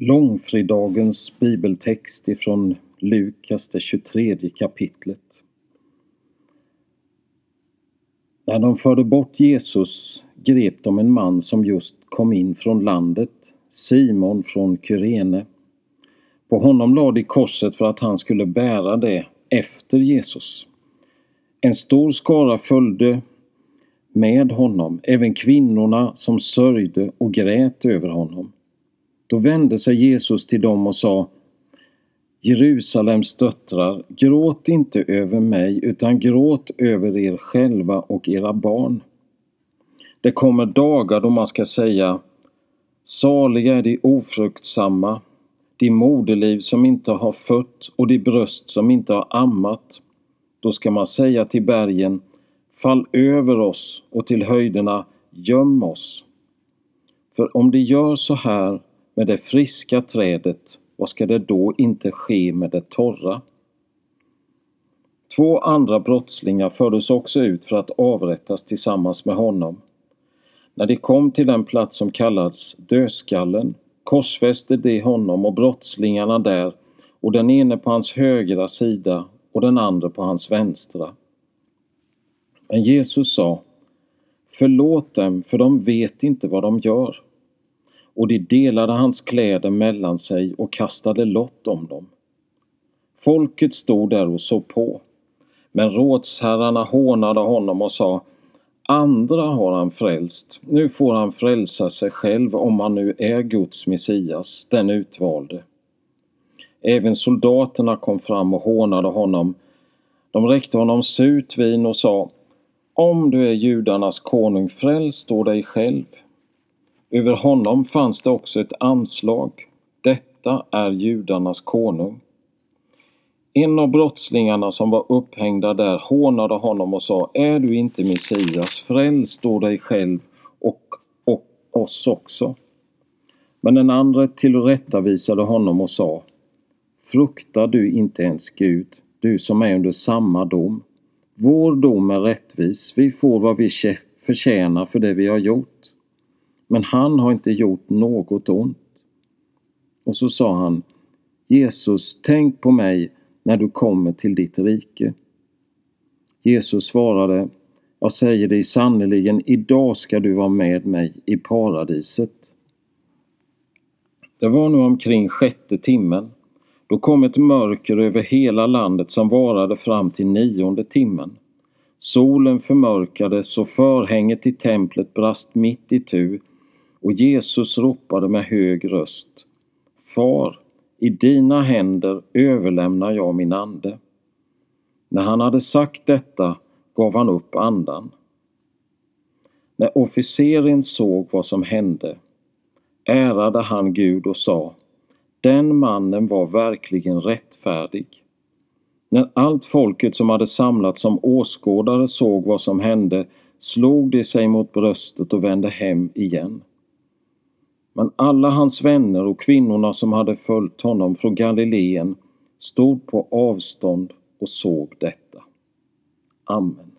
Långfredagens bibeltext ifrån Lukas, det 23 kapitlet. När de förde bort Jesus grep de en man som just kom in från landet, Simon från Kyrene. På honom lade de korset för att han skulle bära det efter Jesus. En stor skara följde med honom, även kvinnorna som sörjde och grät över honom. Då vände sig Jesus till dem och sa Jerusalems döttrar, gråt inte över mig utan gråt över er själva och era barn. Det kommer dagar då man ska säga Saliga är de ofruktsamma, de moderliv som inte har fött och de bröst som inte har ammat. Då ska man säga till bergen Fall över oss och till höjderna Göm oss. För om de gör så här med det friska trädet, vad ska det då inte ske med det torra? Två andra brottslingar fördes också ut för att avrättas tillsammans med honom. När de kom till den plats som kallades Dödskallen korsfäste de honom och brottslingarna där och den ene på hans högra sida och den andra på hans vänstra. Men Jesus sa Förlåt dem, för de vet inte vad de gör och de delade hans kläder mellan sig och kastade lott om dem. Folket stod där och såg på. Men rådsherrarna hånade honom och sa Andra har han frälst, nu får han frälsa sig själv om han nu är Guds Messias, den utvalde. Även soldaterna kom fram och hånade honom. De räckte honom surt vin och sa Om du är judarnas konung, fräls då dig själv. Över honom fanns det också ett anslag. Detta är judarnas konung. En av brottslingarna som var upphängda där hånade honom och sa Är du inte Messias, fräls då dig själv och, och oss också. Men den andra tillrättavisade honom och sa Fruktar du inte ens Gud, du som är under samma dom? Vår dom är rättvis, vi får vad vi förtjänar för det vi har gjort men han har inte gjort något ont. Och så sa han Jesus, tänk på mig när du kommer till ditt rike. Jesus svarade Jag säger dig sannerligen, idag ska du vara med mig i paradiset. Det var nu omkring sjätte timmen. Då kom ett mörker över hela landet som varade fram till nionde timmen. Solen förmörkades och förhänget i templet brast mitt i tu och Jesus ropade med hög röst Far, i dina händer överlämnar jag min ande. När han hade sagt detta gav han upp andan. När officeren såg vad som hände ärade han Gud och sa Den mannen var verkligen rättfärdig. När allt folket som hade samlats som åskådare såg vad som hände slog de sig mot bröstet och vände hem igen. Men alla hans vänner och kvinnorna som hade följt honom från Galileen stod på avstånd och såg detta. Amen.